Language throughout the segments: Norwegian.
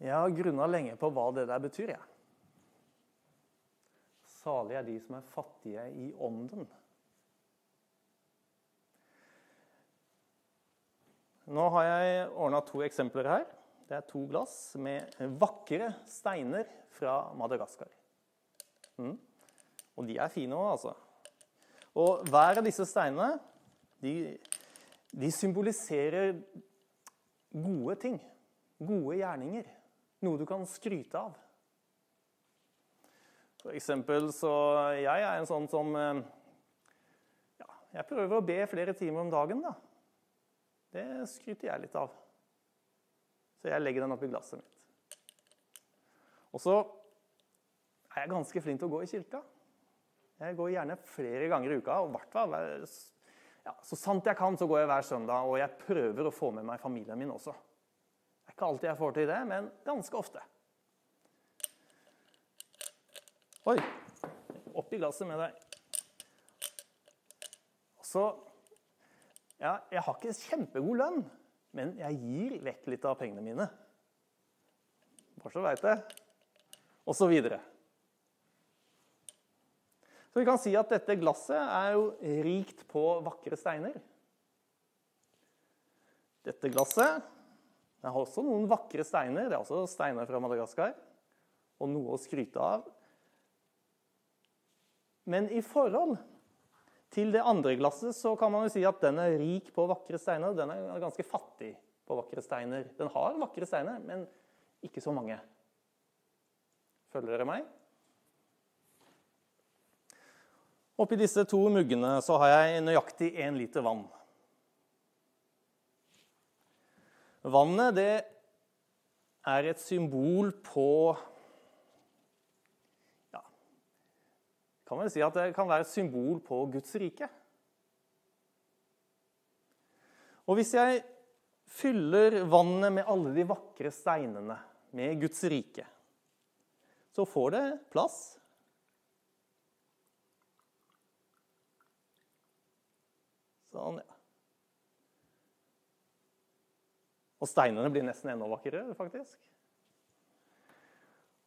Jeg har grunna lenge på hva det der betyr, jeg. Salig er de som er fattige i ånden. Nå har jeg ordna to eksempler her. Det er to glass med vakre steiner fra Madagaskar. Mm. Og de er fine òg, altså. Og hver av disse steinene de, de symboliserer gode ting. Gode gjerninger. Noe du kan skryte av. For eksempel så Jeg er en sånn som eh, ja, Jeg prøver å be flere timer om dagen, da. Det skryter jeg litt av. Så jeg legger den oppi glasset mitt. Og så er jeg ganske flink til å gå i kirka. Jeg går gjerne flere ganger i uka. og hvert fall ja, Så sant jeg kan, så går jeg hver søndag. Og jeg prøver å få med meg familien min også. Ikke alltid jeg får til det, men ganske ofte. Oi! Oppi glasset med deg. Så ja, Jeg har ikke kjempegod lønn, men jeg gir vekk litt av pengene mine. Bare så veit det. Og så videre. Så vi kan si at dette glasset er jo rikt på vakre steiner. Dette glasset det har også noen vakre steiner. Det er også steiner fra Madagaskar. Og noe å skryte av. Men i forhold til det andre glasset så kan man jo si at den er rik på vakre steiner. Den er ganske fattig på vakre steiner. Den har vakre steiner, men ikke så mange. Følger dere meg? Oppi disse to muggene så har jeg nøyaktig én liter vann. Vannet det er et symbol på ja, kan vel si at Det kan være et symbol på Guds rike. Og hvis jeg fyller vannet med alle de vakre steinene med Guds rike, så får det plass. Sånn, ja. Og steinene blir nesten enda vakrere, faktisk.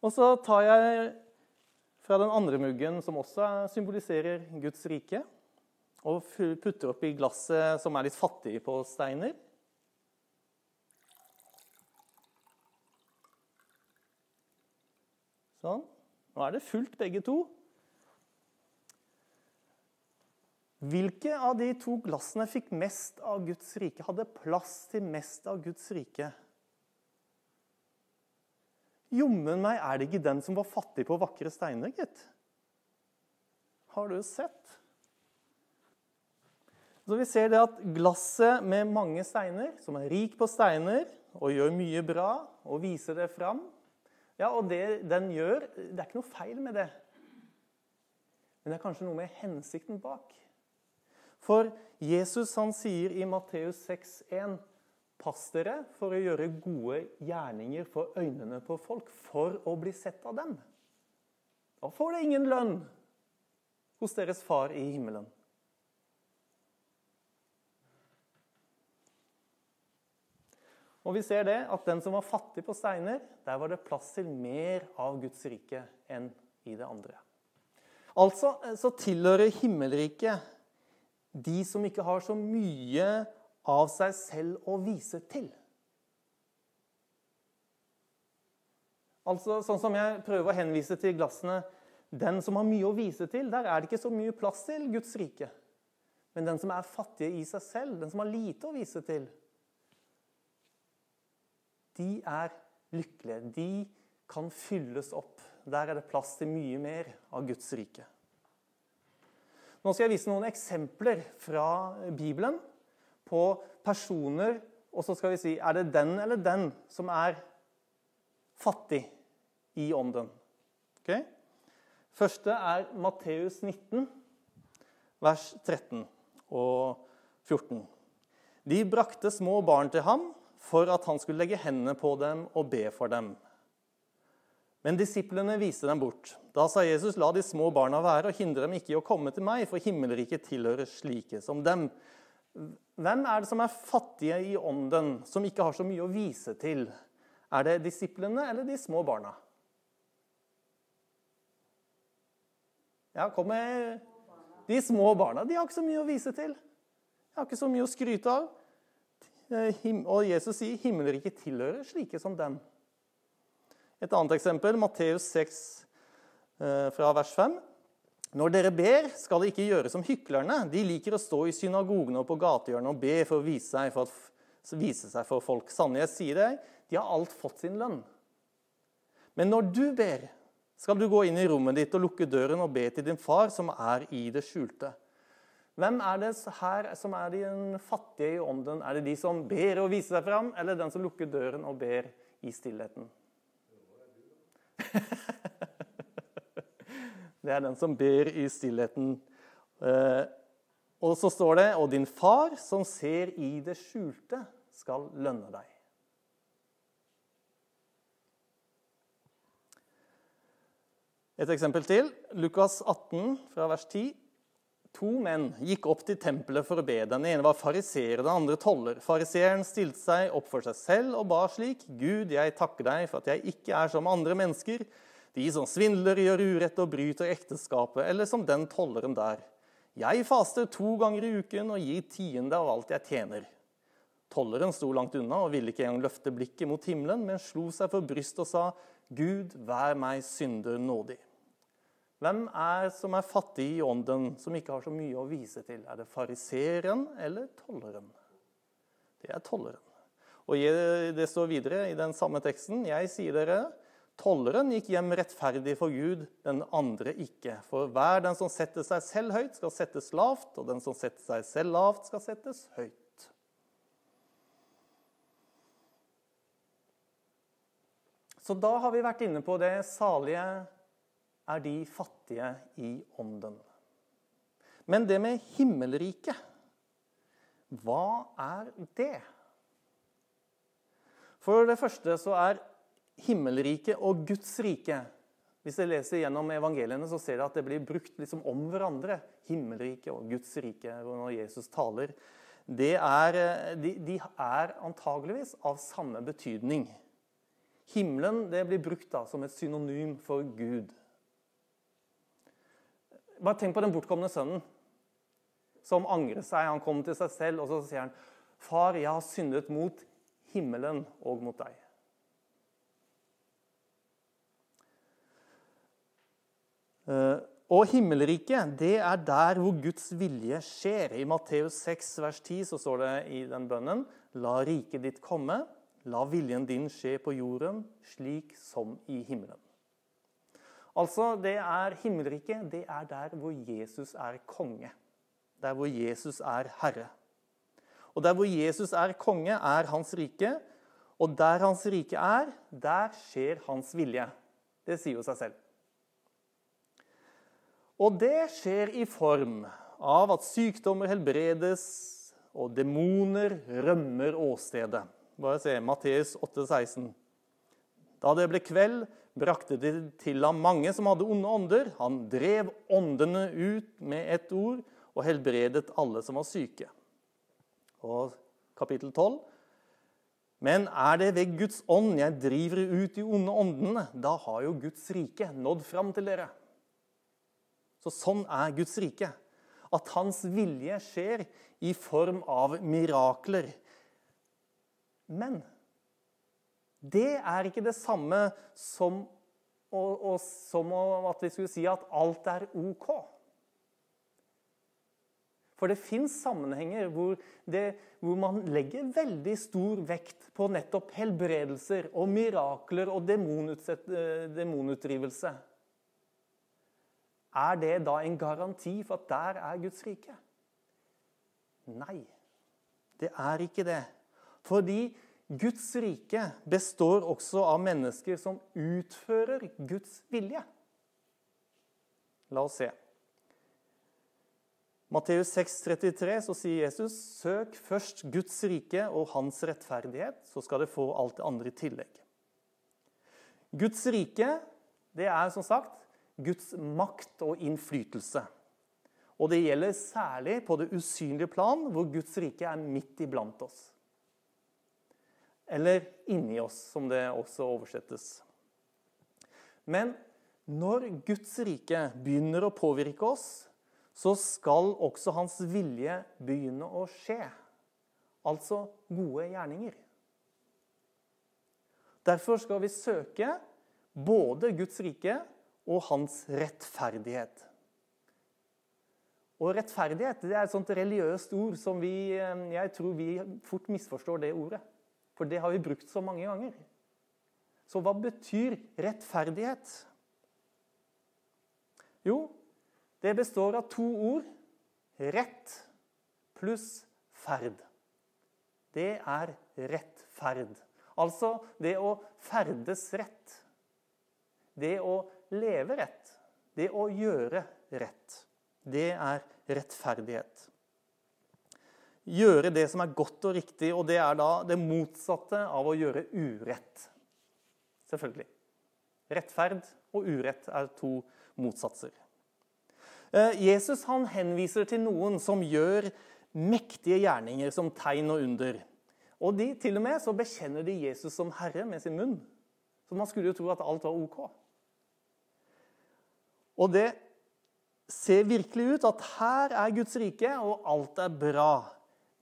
Og så tar jeg fra den andre muggen, som også symboliserer Guds rike, og putter oppi glasset som er litt fattig på steiner. Sånn. Nå er det fullt, begge to. Hvilke av de to glassene fikk mest av Guds rike, hadde plass til mest av Guds rike? Jommen meg er det ikke den som var fattig på vakre steiner, gitt. Har du sett? Så Vi ser det at glasset med mange steiner, som er rik på steiner og gjør mye bra og viser det fram Ja, og det den gjør, det er ikke noe feil med det. Men det er kanskje noe med hensikten bak. For Jesus han sier i Matteus 6,1.: Pass dere for å gjøre gode gjerninger for øynene på folk, for å bli sett av dem. Da får det ingen lønn hos deres far i himmelen. Og vi ser det at den som var fattig på steiner, der var det plass til mer av Guds rike enn i det andre. Altså så tilhører himmelriket de som ikke har så mye av seg selv å vise til. Altså, Sånn som jeg prøver å henvise til glassene Den som har mye å vise til, der er det ikke så mye plass til Guds rike. Men den som er fattig i seg selv, den som har lite å vise til, de er lykkelige. De kan fylles opp. Der er det plass til mye mer av Guds rike. Nå skal jeg vise noen eksempler fra Bibelen på personer, og så skal vi si er det den eller den som er fattig i ånden. Okay? Første er Matteus 19, vers 13 og 14. De brakte små barn til ham for at han skulle legge hendene på dem og be for dem. Men disiplene viste dem bort. Da sa Jesus, la de små barna være, og hindre dem ikke i å komme til meg, for himmelriket tilhører slike som dem. Hvem er det som er fattige i ånden, som ikke har så mye å vise til? Er det disiplene eller de små barna? Ja, kom med De små barna de har ikke så mye å vise til. De har ikke så mye å skryte av. Eh, og Jesus sier himmelriket tilhører slike som dem. Et annet eksempel, Matteus 6, eh, fra vers 5. Når dere ber, skal det ikke gjøre som hyklerne. De liker å stå i synagogene og på gatehjørnene og be for å vise seg for, vise seg for folk. Sannelig, jeg sier deg, de har alt fått sin lønn. Men når du ber, skal du gå inn i rommet ditt og lukke døren og be til din far som er i det skjulte. Hvem er det her som er de fattige i ånden? Er det de som ber og viser seg fram, eller den som lukker døren og ber i stillheten? Det er den som ber i stillheten. Eh, og så står det Og din far, som ser i det skjulte, skal lønne deg. Et eksempel til. Lukas 18, fra vers 10. To menn gikk opp til tempelet for å be. Den ene var fariseer, den andre toller. Fariseeren stilte seg opp for seg selv og ba slik.: Gud, jeg takker deg for at jeg ikke er som andre mennesker de som svindler, gjør urett og bryter ekteskapet, eller som den tolleren der. Jeg faster to ganger i uken og gir tiende av alt jeg tjener. Tolleren sto langt unna og ville ikke engang løfte blikket mot himmelen, men slo seg for brystet og sa, Gud, vær meg synder nådig. Hvem er som er fattig i ånden, som ikke har så mye å vise til? Er det fariseeren eller tolleren? Det er tolleren. Og Det står videre i den samme teksten. Jeg sier dere, Tolleren gikk hjem rettferdig for Gud, den andre ikke. For hver den som setter seg selv høyt, skal settes lavt, og den som setter seg selv lavt, skal settes høyt. Så da har vi vært inne på det salige er de fattige i ånden. Men det med himmelriket, hva er det? For det første så er himmelriket og Guds rike. Hvis dere leser gjennom evangeliene, så ser dere at det blir brukt liksom om hverandre. Himmelriket og Guds rike når Jesus taler. Er, de, de, er antageligvis av samme betydning. Himmelen det blir brukt da som et synonym for Gud. Bare tenk på den bortkomne sønnen som angrer seg. Han kommer til seg selv og så sier han, 'Far, jeg har syndet mot himmelen og mot deg.' Eh, og himmelriket, det er der hvor Guds vilje skjer. I Matteus 6, vers 10 så står det i den bønnen La riket ditt komme, la viljen din skje på jorden, slik som i himmelen. Altså, det er himmelriket, det er der hvor Jesus er konge. Der hvor Jesus er herre. Og der hvor Jesus er konge, er hans rike. Og der hans rike er, der skjer hans vilje. Det sier jo seg selv. Og det skjer i form av at sykdommer helbredes og demoner rømmer åstedet. Bare se Matteus 16. Da det ble kveld, brakte det til ham mange som hadde onde ånder. Han drev åndene ut med ett ord og helbredet alle som var syke. Og kapittel 12. Men er det ved Guds ånd jeg driver ut de onde åndene, da har jo Guds rike nådd fram til dere. Så sånn er Guds rike. At hans vilje skjer i form av mirakler. Men det er ikke det samme som, og, og, som at vi skulle si at alt er OK. For det fins sammenhenger hvor, det, hvor, man legger veldig stor vekt på nettopp helbredelser og mirakler og demonutdrivelse. Er det da en garanti for at der er Guds rike? Nei, det er ikke det. Fordi Guds rike består også av mennesker som utfører Guds vilje. La oss se. Matteus 6, 33, så sier Jesus.: Søk først Guds rike og hans rettferdighet, så skal dere få alt det andre i tillegg. Guds rike, det er som sagt Guds makt og innflytelse. Og det gjelder særlig på det usynlige plan, hvor Guds rike er midt iblant oss. Eller inni oss, som det også oversettes. Men når Guds rike begynner å påvirke oss, så skal også hans vilje begynne å skje. Altså gode gjerninger. Derfor skal vi søke både Guds rike og hans rettferdighet. Og rettferdighet det er et sånt religiøst ord som vi, eh, jeg tror vi fort misforstår det ordet. For det har vi brukt så mange ganger. Så hva betyr rettferdighet? Jo, det består av to ord. Rett pluss ferd. Det er rettferd. Altså det å ferdes rett. Det å leve rett. Det å gjøre rett. Det er rettferdighet. Gjøre det som er godt og riktig, og det er da det motsatte av å gjøre urett. Selvfølgelig. Rettferd og urett er to motsatser. Eh, Jesus han henviser til noen som gjør mektige gjerninger som tegn og under. Og de, til og med så bekjenner de Jesus som herre med sin munn. Så man skulle jo tro at alt var ok. Og det ser virkelig ut at her er Guds rike, og alt er bra.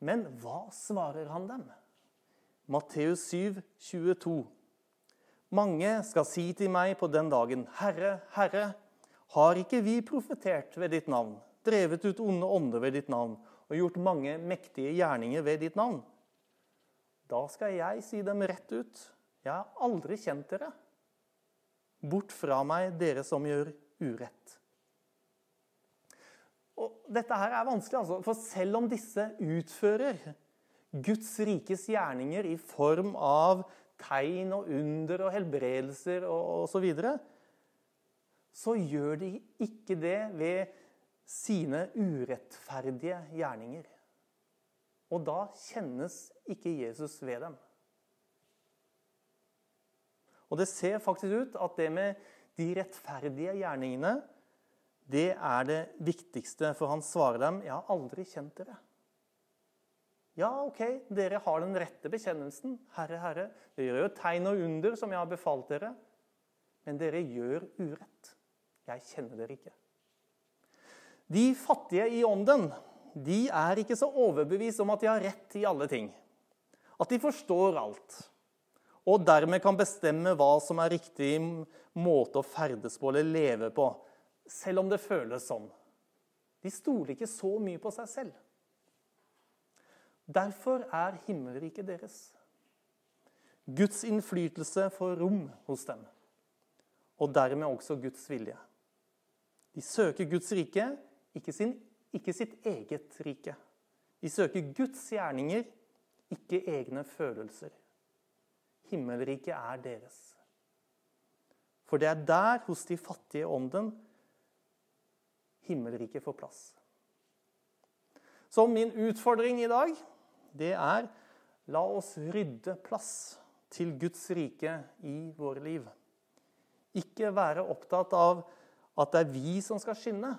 Men hva svarer han dem? Matteus 7, 22. Mange skal si til meg på den dagen, Herre, Herre, har ikke vi profetert ved ditt navn, drevet ut onde ånder ved ditt navn og gjort mange mektige gjerninger ved ditt navn? Da skal jeg si dem rett ut. Jeg har aldri kjent dere. Bort fra meg, dere som gjør urett. Og dette her er vanskelig, altså, for selv om disse utfører Guds rikes gjerninger i form av tegn og under og helbredelser og osv., så, videre, så gjør de ikke det ved sine urettferdige gjerninger. Og da kjennes ikke Jesus ved dem. Og det ser faktisk ut at det med de rettferdige gjerningene det er det viktigste, for han svarer dem, 'Jeg har aldri kjent dere'. Ja, OK, dere har den rette bekjennelsen. Herre, Herre, dere gjør jo tegn og under som jeg har befalt dere. Men dere gjør urett. Jeg kjenner dere ikke. De fattige i ånden de er ikke så overbevist om at de har rett i alle ting. At de forstår alt. Og dermed kan bestemme hva som er riktig måte å ferdes på eller leve på selv om det føles sånn. De stoler ikke så mye på seg selv. Derfor er himmelriket deres. Guds innflytelse får rom hos dem, og dermed også Guds vilje. De søker Guds rike, ikke, sin, ikke sitt eget rike. De søker Guds gjerninger, ikke egne følelser. Himmelriket er deres. For det er der, hos de fattige ånden, himmelriket får plass. Så min utfordring i dag, det er la oss rydde plass til Guds rike i våre liv. Ikke være opptatt av at det er vi som skal skinne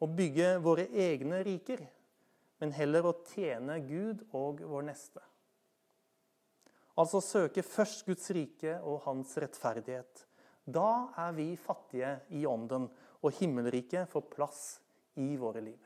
og bygge våre egne riker, men heller å tjene Gud og vår neste. Altså søke først Guds rike og hans rettferdighet. Da er vi fattige i ånden og himmelriket får plass i våre liv.